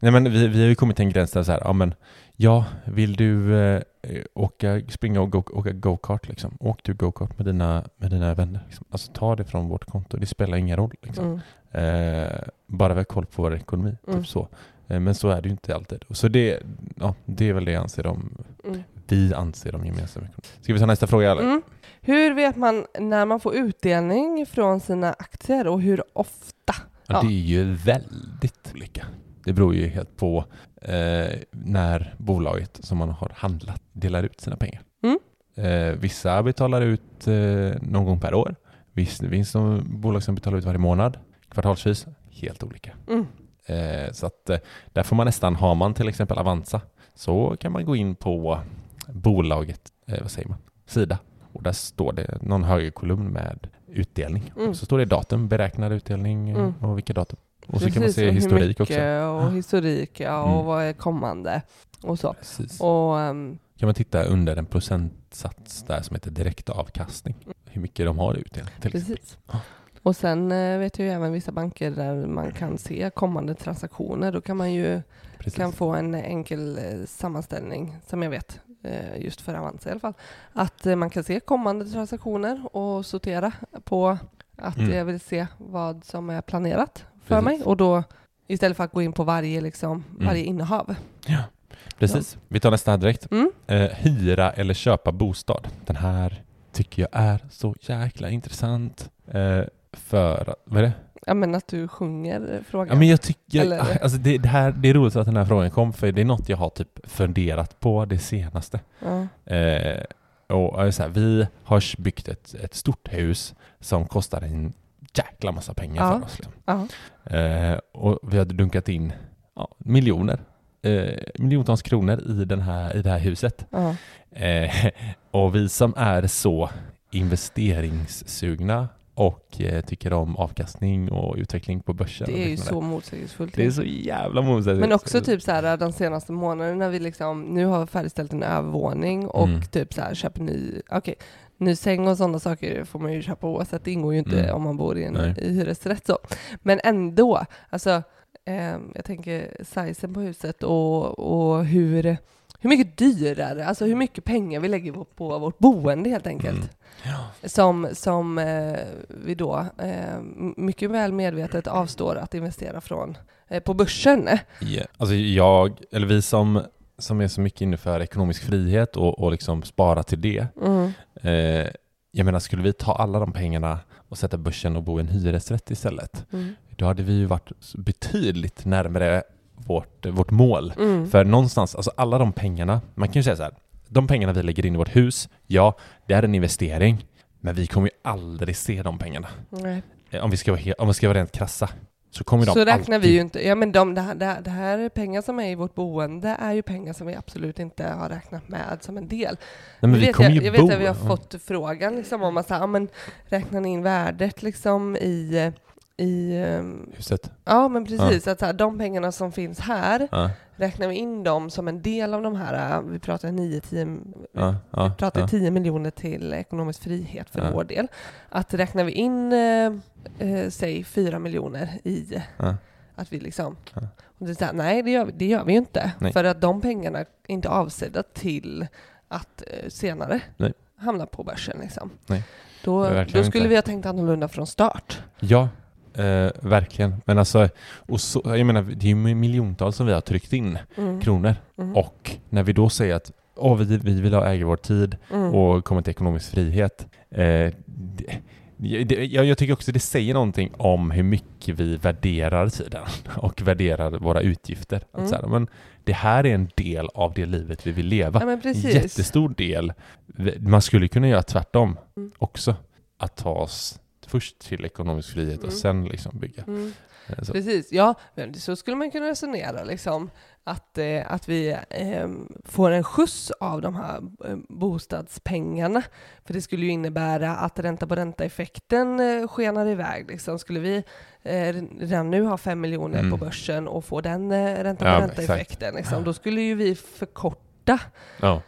Nej men vi, vi har ju kommit till en gräns där så här, ja men, ja, vill du eh, åka, springa och go, åka go-kart liksom? Åk du go-kart med dina, med dina vänner. Liksom. Alltså ta det från vårt konto, det spelar ingen roll liksom. mm, Eh, bara vi har koll på vår ekonomi, Mm. typ så. Eh, men så är det ju inte alltid. Så det, ja, det är väl det jag anser om, mm. vi anser om gemensam ekonomi. Ska vi ta nästa fråga eller? Mm. Hur vet man när man får utdelning från sina aktier och hur ofta? Ja. Det är ju väldigt olika. Det beror ju helt på eh, när bolaget som man har handlat delar ut sina pengar. Mm. Eh, vissa betalar ut eh, någon gång per år. Visst, det finns som bolag som betalar ut varje månad, kvartalsvis. Helt olika. Mm. Eh, så att eh, där får man nästan, har man till exempel Avanza, så kan man gå in på bolaget, eh, vad säger man, sida. Och där står det någon högerkolumn med utdelning. Mm. Så står det datum, beräknad utdelning Mm. och vilka datum. Och så kan man Precis, se historik också. Och historik, ja, och Mm. vad är kommande och så. Precis. Och, ehm, kan man titta under en procentsats där som heter direktavkastning. Hur mycket de har i utdelning. till exempel. precis. Och sen eh, vet jag ju även vissa banker där man kan se kommande transaktioner. Då kan man ju Precis. kan få en enkel eh, sammanställning, som jag vet, eh, just för Avanza i alla fall. Att eh, man kan se kommande transaktioner och sortera på att Mm. jag vill se vad som är planerat för mig. Och då istället för att gå in på varje, liksom, Mm. varje innehav. Precis. Vi tar nästa direkt. Mm. Eh, hyra eller köpa bostad. Den här tycker jag är så jäkla intressant. Eh, för, vad är det? Ja men att du sjunger frågan. Ja, men jag tycker, Eller- alltså det, det, här, det är roligt att den här frågan kom, för det är något jag har typ funderat på det senaste. Ja. Eh, och så här, vi har byggt ett, ett stort hus som kostar en jäkla massa pengar Ja. för oss. Liksom. Ja. Eh, och vi hade dunkat in ja, miljoner, eh, miljontals kronor i, den här, i det här huset. Ja. Eh, och vi som är så investeringssugna och eh, tycker om avkastning och utveckling på börsen. Det är ju liknande. så motsägelsefullt. Det är så jävla motsägelsefullt. Men också typ så här de senaste månaderna när vi liksom nu har färdigställt en övervåning och Mm. typ så här köper ny, okej, ny säng och sådana saker får man ju köpa oavsett. Det ingår ju inte Mm. om man bor i en Nej. hyresrätt så. Men ändå, alltså eh, jag tänker sizen på huset och, och hur, hur mycket dyrare, alltså hur mycket pengar vi lägger på, på vårt boende helt enkelt. Mm. Som, som eh, vi då eh, mycket väl medvetet avstår att investera från eh, på börsen. Ja, alltså jag, eller vi som, som är så mycket inne för ekonomisk frihet och, och liksom spara till det. Mm. Eh, jag menar, skulle vi ta alla de pengarna och sätta börsen och bo i en hyresrätt istället, Mm. då hade vi ju varit betydligt närmare vårt, vårt mål. Mm. För någonstans, alltså alla de pengarna, man kan ju säga så här, de pengarna vi lägger in i vårt hus, ja, det är en investering, men vi kommer ju aldrig se de pengarna. Eh, Om vi ska vara, om vi ska vara rent krassa, så kommer de Så räknar alltid... vi ju inte, ja men de, det, här, det, här, är pengar som är i vårt boende är ju pengar som vi absolut inte har räknat med som en del. Nej, men jag vi vet, jag, jag vet att vi har ja. fått frågan liksom om att ja, men räknar ni in värdet liksom i, i ehm, Huset. ja men precis, att så här, de pengarna som finns här, Ja, räknar vi in dem som en del av de här, äh, vi pratar 9-10 ja, ja, vi pratar ja. 10 miljoner till ekonomisk frihet för Ja. vår del. Att räknar vi in, eh, säg 4 miljoner i att vi liksom... Och det här, nej, det gör, vi, det gör vi ju inte. Nej. För att de pengarna är inte avsedda till att eh, senare Nej. hamna på börsen. Liksom. Nej. Då, då skulle inte. vi ha tänkt annorlunda från start. Ja, eh, verkligen. Men alltså, och så, jag menar, det är ju miljontals som vi har tryckt in Mm. kronor. Mm. Och när vi då säger att Åh, vi, vi vill ha äga vår tid Mm. och komma till ekonomisk frihet. Eh, det, det, jag, jag tycker också det säger någonting om hur mycket vi värderar tiden och värderar våra utgifter. Att Mm. så här, men det här är en del av det livet vi vill leva. Ja. Jättestor del. Man skulle kunna göra tvärtom Mm. också. Att ta oss först till ekonomisk frihet och Mm. sen liksom bygga. Mm. Eh. Precis, ja, så skulle man kunna resonera liksom. Att, eh, att vi eh, får en skjuts av de här eh, bostadspengarna. För det skulle ju innebära att ränta på ränta-effekten eh, skenar iväg. Liksom. Skulle vi eh, redan nu ha fem miljoner Mm. på börsen och få den eh, ränta Ja, på men ränta-effekten, liksom, då skulle ju vi förkorta Ja.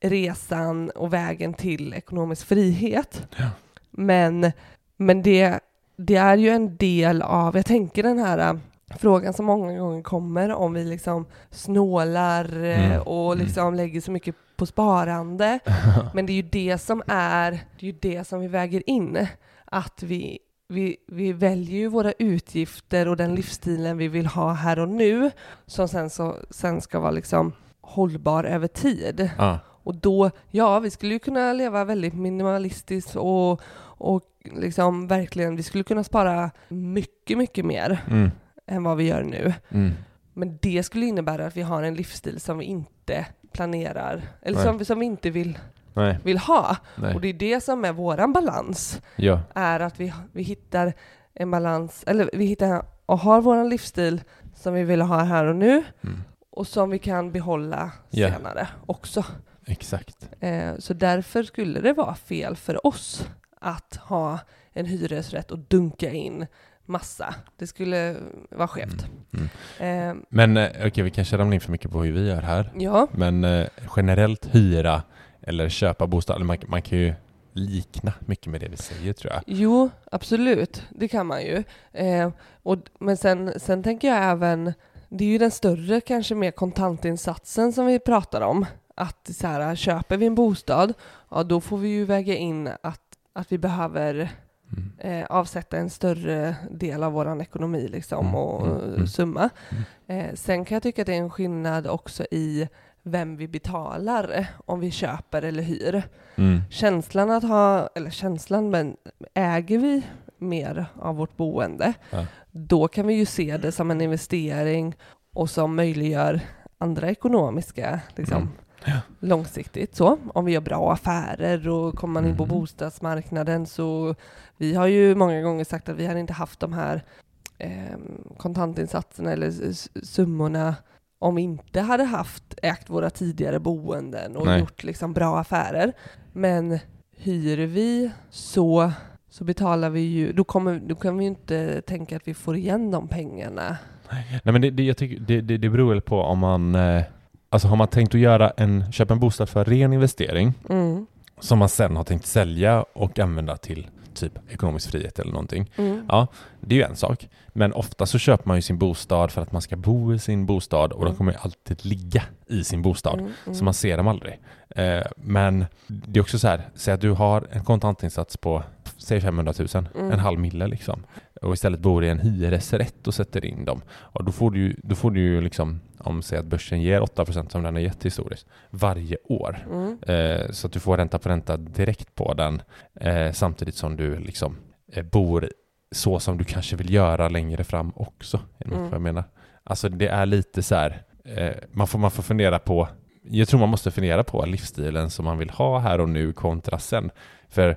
resan och vägen till ekonomisk frihet. Ja. Men, men det, det är ju en del av, jag tänker den här äh, frågan som många gånger kommer om vi liksom snålar eh, Mm. och Mm. liksom lägger så mycket på sparande. Men det är ju det som är, det är ju det som vi väger in. Att vi, vi, vi väljer ju våra utgifter och den livsstilen vi vill ha här och nu som sen, så, sen ska vara liksom hållbar över tid. Ja. Och då, ja, vi skulle ju kunna leva väldigt minimalistiskt och, och liksom verkligen, vi skulle kunna spara mycket, mycket mer Mm. än vad vi gör nu. Mm. Men det skulle innebära att vi har en livsstil som vi inte planerar, eller Nej. som, som vi inte vill, Nej. vill ha. Nej. Och det är det som är våran balans, Ja. är att vi, vi hittar en balans, eller vi hittar och har våran livsstil som vi vill ha här och nu Mm. och som vi kan behålla Ja. senare också. Exakt. Eh, Så därför skulle det vara fel för oss att ha en hyresrätt och dunka in massa. Det skulle vara skevt. Mm. Eh, Men eh, okej, vi kanske ramlar in för mycket på hur vi gör här. Ja, Men eh, generellt hyra eller köpa bostad, man, man kan ju likna mycket med det vi säger tror jag. jo, absolut. Det kan man ju. Eh, och, men sen, sen tänker jag även, det är ju den större, kanske mer kontantinsatsen som vi pratar om. Att så här, köper vi en bostad, ja då får vi ju väga in att, att vi behöver Mm. eh, avsätta en större del av vår ekonomi liksom, Mm, och mm, mm. summa. Eh, sen kan jag tycka att det är en skillnad också i vem vi betalar, om vi köper eller hyr. Känslan att ha, eller känslan, men äger vi mer av vårt boende, Ja. då kan vi ju se det som en investering och som möjliggör andra ekonomiska liksom. Ja. långsiktigt. Så, om vi gör bra affärer och kommer man in på Mm. bostadsmarknaden så vi har ju många gånger sagt att vi hade inte haft de här eh, kontantinsatserna eller summorna om vi inte hade haft ägt våra tidigare boenden och Nej. gjort liksom bra affärer. Men hyr vi så, så betalar vi ju, då, kommer, då kan vi ju inte tänka att vi får igen de pengarna. Nej men det, det, jag tycker, det, det, det beror väl på om man, eh, alltså har man tänkt att göra en, köpa en bostad för ren investering Mm. som man sen har tänkt sälja och använda till typ ekonomisk frihet eller någonting. Mm. Ja, det är ju en sak. Men ofta så köper man ju sin bostad för att man ska bo i sin bostad och Mm. de kommer alltid ligga i sin bostad. Mm, mm. Så man ser dem aldrig. Eh, men det är också så här, säg att du har en kontantinsats på säg 500 000, Mm. en halv mille liksom. Och istället bor i en hyresrätt och sätter in dem. Och då får du ju, då får du ju liksom, om säg att börsen ger 8% som den har gett historiskt, varje år. Mm. Eh, så att du får ränta på ränta direkt på den eh, samtidigt som du liksom eh, bor så som du kanske vill göra längre fram också. Mm. vad jag menar? Alltså det är lite så här, eh, man, får, man får fundera på, jag tror man måste fundera på livsstilen som man vill ha här och nu kontra sen. För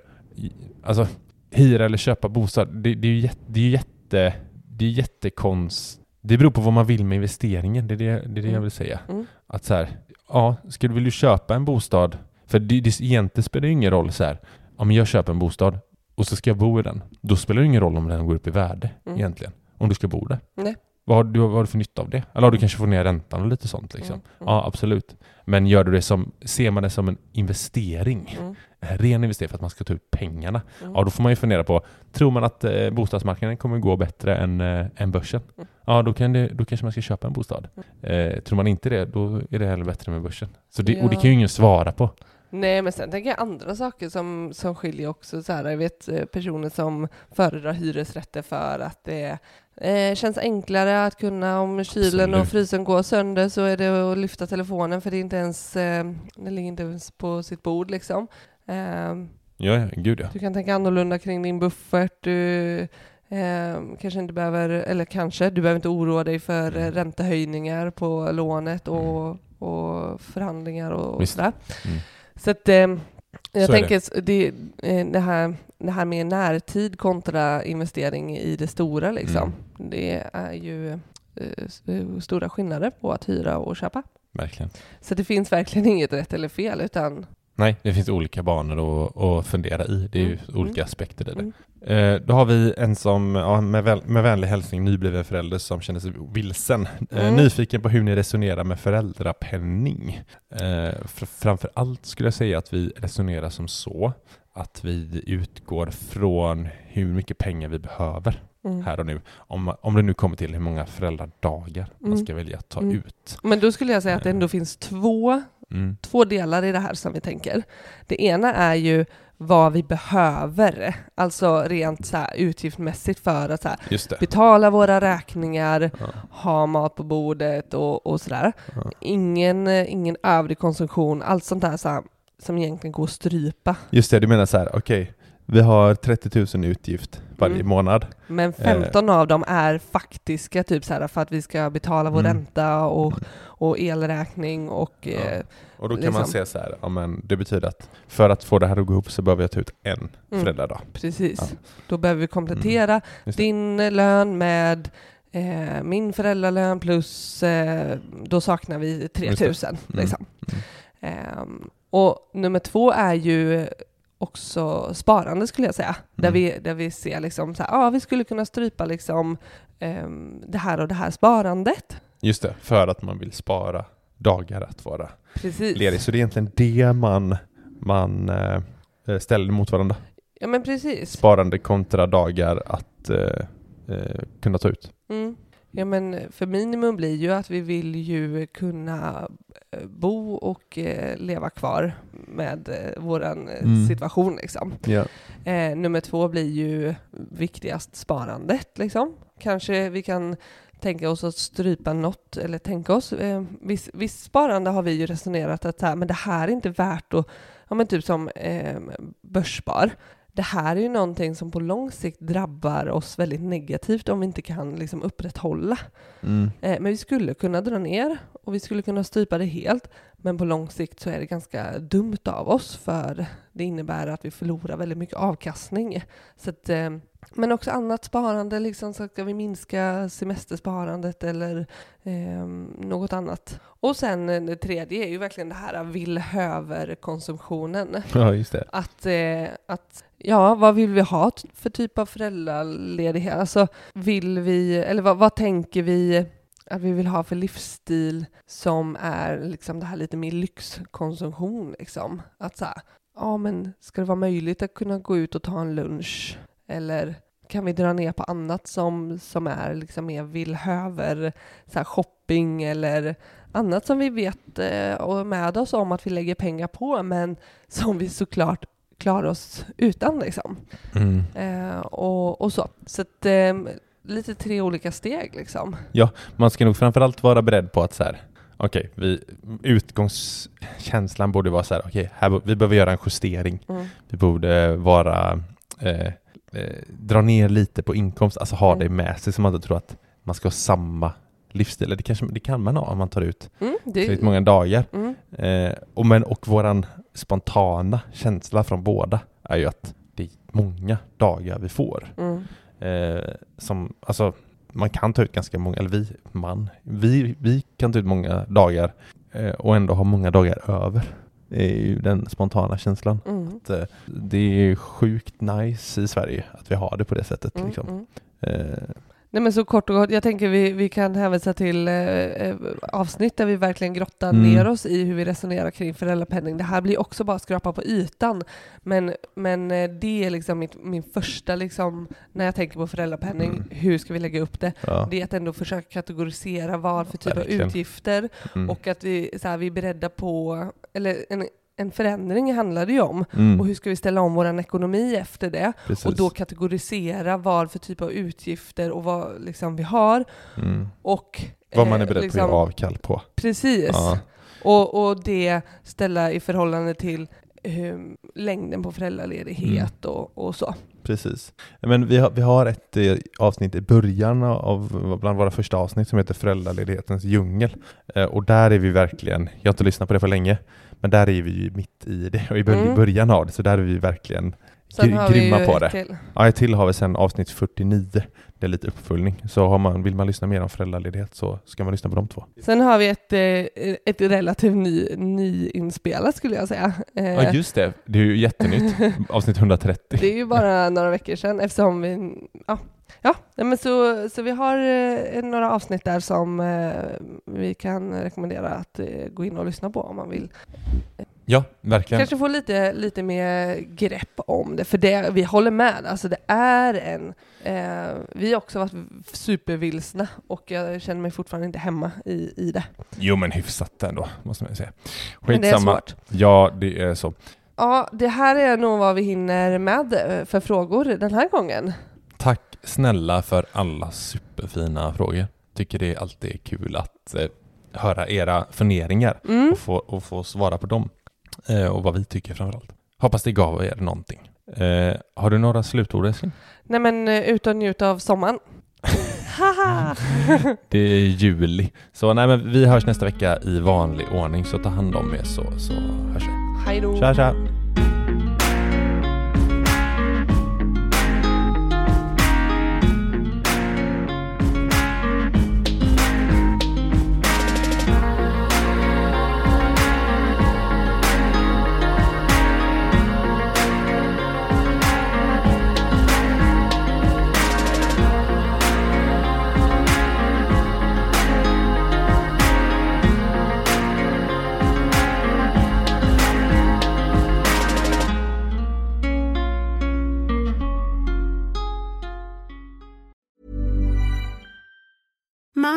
alltså hyra eller köpa bostad, det, det är ju jätte, det är ju jätte, det är jättekonst, det beror på vad man vill med investeringen, det är det, det, är det jag vill säga. Mm. Att så här, ja, ska du vilja köpa en bostad? För det, det egentligen spelar det ingen roll så här, om jag köper en bostad och så ska jag bo i den, då spelar det ingen roll om den går upp i värde Mm. egentligen, om du ska bo där. Nej. Vad har, du, vad har du för nytta av det? Eller har du kanske fått ner räntan och lite sånt liksom? Mm. Ja, absolut. Men gör du det som, ser man det som en investering, Mm. en ren investering för att man ska ta ut pengarna, Mm. ja då får man ju fundera på, tror man att eh, bostadsmarknaden kommer gå bättre än, eh, än börsen? Mm. Ja, då, kan det, då kanske man ska köpa en bostad. Eh, tror man inte det, då är det heller bättre med börsen. Så det, Och det Ja. kan ju ingen svara på. Nej, men sen tänker jag andra saker som, som skiljer också. Så här, jag vet eh, personer som föredrar hyresrätter för att det eh, känns enklare att kunna, om kylen Absolut. och frysen går sönder så är det att lyfta telefonen för det är inte ens, eh, det ligger inte ens på sitt bord liksom. Eh, Ja, ja, gud ja. du kan tänka annorlunda kring din buffert. Du eh, kanske inte behöver, eller kanske, du behöver inte oroa dig för Mm. eh, räntehöjningar på lånet och, och förhandlingar och, och sådär. Mm. Så att eh, jag Så tänker s- det, eh, det, här, det här med närtid kontra investering i det stora liksom. Mm. Det är ju eh, eh, stora skillnader på att hyra och köpa. Verkligen. Så det finns verkligen inget rätt eller fel utan Nej, det finns olika banor att, att fundera i. Det är ju Mm. olika aspekter i det. Mm. Eh, då har vi en som, ja, med, väl, med vänlig hälsning, nybliven förälder som känner sig vilsen. Eh, Mm. nyfiken på hur ni resonerar med föräldrapenning. Eh, fr- framför allt skulle jag säga att vi resonerar som så att vi utgår från hur mycket pengar vi behöver mm. här och nu. Om, om det nu kommer till hur många föräldradagar man Mm. ska välja att ta Mm. ut. Men då skulle jag säga att det ändå finns två, Mm. två delar i det här som vi tänker. Det ena är ju vad vi behöver, alltså rent så här utgiftsmässigt för att så här, betala våra räkningar, Ja. ha mat på bordet och, och sådär. Ja. Ingen, ingen övrig konsumtion, allt sånt där så här, som egentligen går att strypa. Just det, du menar så här, okej, vi har 30 000 i utgift varje Mm. månad. Men 15 av dem är faktiska, typ så här, för att vi ska betala vår Mm. ränta och, och elräkning och Ja. eh, Och då kan man Liksom. säga så här, ja, men det betyder att för att få det här att gå ihop så behöver jag ta ut en Mm. föräldradag. Precis. Ja. Då behöver vi komplettera det. din lön med eh, min föräldralön plus eh, då saknar vi 3000. Mm. Liksom. Ehm, och nummer två är ju också sparande skulle jag säga. Där, Mm. vi, där vi ser liksom så här, ja vi skulle kunna strypa liksom ehm, det här och det här sparandet. Just det, för att man vill spara dagar att vara Precis. ledig. Så det är egentligen det man, man eh, ställer mot varandra. Ja men precis. Sparande kontra dagar att eh, eh, kunna ta ut. Mm. Ja men för minimum blir ju att vi vill ju kunna eh, bo och eh, leva kvar med eh, våran eh, Mm. situation liksom. Eh, nummer två blir ju viktigast sparandet liksom. Kanske vi kan tänka oss att strypa något, eller tänka oss, eh, viss, viss sparande har vi ju resonerat att så här, men det här är inte värt att, ja men typ som eh, börsspar. Det här är ju någonting som på lång sikt drabbar oss väldigt negativt om vi inte kan liksom upprätthålla. Mm. Eh, men vi skulle kunna dra ner och vi skulle kunna strypa det helt. Men på lång sikt så är det ganska dumt av oss för det innebär att vi förlorar väldigt mycket avkastning. Så att, eh, men också annat sparande, liksom, så ska vi minska semestersparandet eller eh, något annat. Och sen eh, det tredje är ju verkligen det här vill-höver-konsumtionen. ja, just det. Att, eh, att ja, vad vill vi ha för typ av föräldraledighet? Alltså, vill vi, eller vad, vad tänker vi att vi vill ha för livsstil som är liksom det här lite mer lyxkonsumtion liksom? Att så här, ja men ska det vara möjligt att kunna gå ut och ta en lunch? Eller kan vi dra ner på annat som, som är liksom mer villhöver, så här shopping eller annat som vi vet eh, och är med oss om att vi lägger pengar på, men som vi såklart klarar oss utan liksom. Mm. Eh, och, och så. Så att, eh, lite tre olika steg liksom. Man ska nog framförallt vara beredd på att så här, okej, vi, utgångskänslan borde vara så här, okej, här, vi behöver göra en justering. Mm. Vi borde vara, eh, eh, dra ner lite på inkomst, alltså ha Mm. det med sig så man inte tror att man ska ha samma livsstil. Det, kanske, det kan man ha om man tar ut Mm, tillräckligt många dagar. Mm, Eh, och, men, och våran spontana känsla från båda är ju att det är många dagar vi får. mm, Eh, som, alltså, man kan ta ut ganska många, eller vi, man, vi, vi kan ta ut många dagar eh, och ändå ha många dagar över. Det är ju den spontana känslan. mm, Att, eh, det är sjukt nice i Sverige att vi har det på det sättet. mm, Liksom. Nej men så kort och gott, jag tänker vi, vi kan hänvisa till eh, eh, avsnitt där vi verkligen grottar Mm. ner oss i hur vi resonerar kring föräldrapenning. Det här blir också bara skrapa på ytan, men, men eh, det är liksom mitt, min första, liksom, när jag tänker på föräldrapenning, Mm. hur ska vi lägga upp det? ja. Det är att ändå försöka kategorisera vad för typ av utgifter Mm. och att vi, så här, vi är beredda på, eller en, en förändring handlar det ju om. Mm. Och hur ska vi ställa om vår ekonomi efter det? Precis. Och då kategorisera vad för typ av utgifter och vad liksom vi har. mm. Och Vad man är eh, beredd liksom, att ge avkall på. Precis. Ja. Och, och det ställa i förhållande till eh, längden på föräldraledighet Mm. och, och så. Precis. Men vi har, vi har ett eh, avsnitt i början av, bland våra första avsnitt som heter Föräldraledighetens djungel. Eh, och där är vi verkligen, jag har inte lyssnat på det för länge, men där är vi ju mitt i det och i Mm. början av det, så där är vi verkligen Sen har vi grymma ju på det. till. Ja, ett till har vi sen avsnitt 49. Det är lite uppföljning. Så man, vill man lyssna mer om föräldraledighet så ska man lyssna på de två. Sen har vi ett, eh, ett relativt ny, nyinspelat skulle jag säga. Eh, Ja just det, det är ju jättenytt. Avsnitt 130. Det är ju bara några veckor sedan eftersom vi, ja, ja men så, så vi har eh, några avsnitt där som eh, vi kan rekommendera att eh, gå in och lyssna på om man vill. Ja, verkligen. Kanske få lite, lite mer grepp om det, för det, vi håller med. Alltså det är en, vi har också varit supervilsna och jag känner mig fortfarande inte hemma i, i det. Jo men hyfsat ändå, måste man ju säga. Men det är Skitsamma. svårt. Ja, det är så. Ja, det här är nog vad vi hinner med för frågor den här gången. Tack snälla för alla superfina frågor. Tycker det är alltid kul att eh, höra era funderingar Mm. och, få, och få svara på dem. Eh, och vad vi tycker framförallt. Hoppas det gav er någonting. Eh, har du några slutord älskling? Nej men eh, ut och njut av sommaren. Det är juli. Så nej men vi hörs nästa vecka i vanlig ordning så ta hand om er så, så hörs vi. Hej då! Tja tja!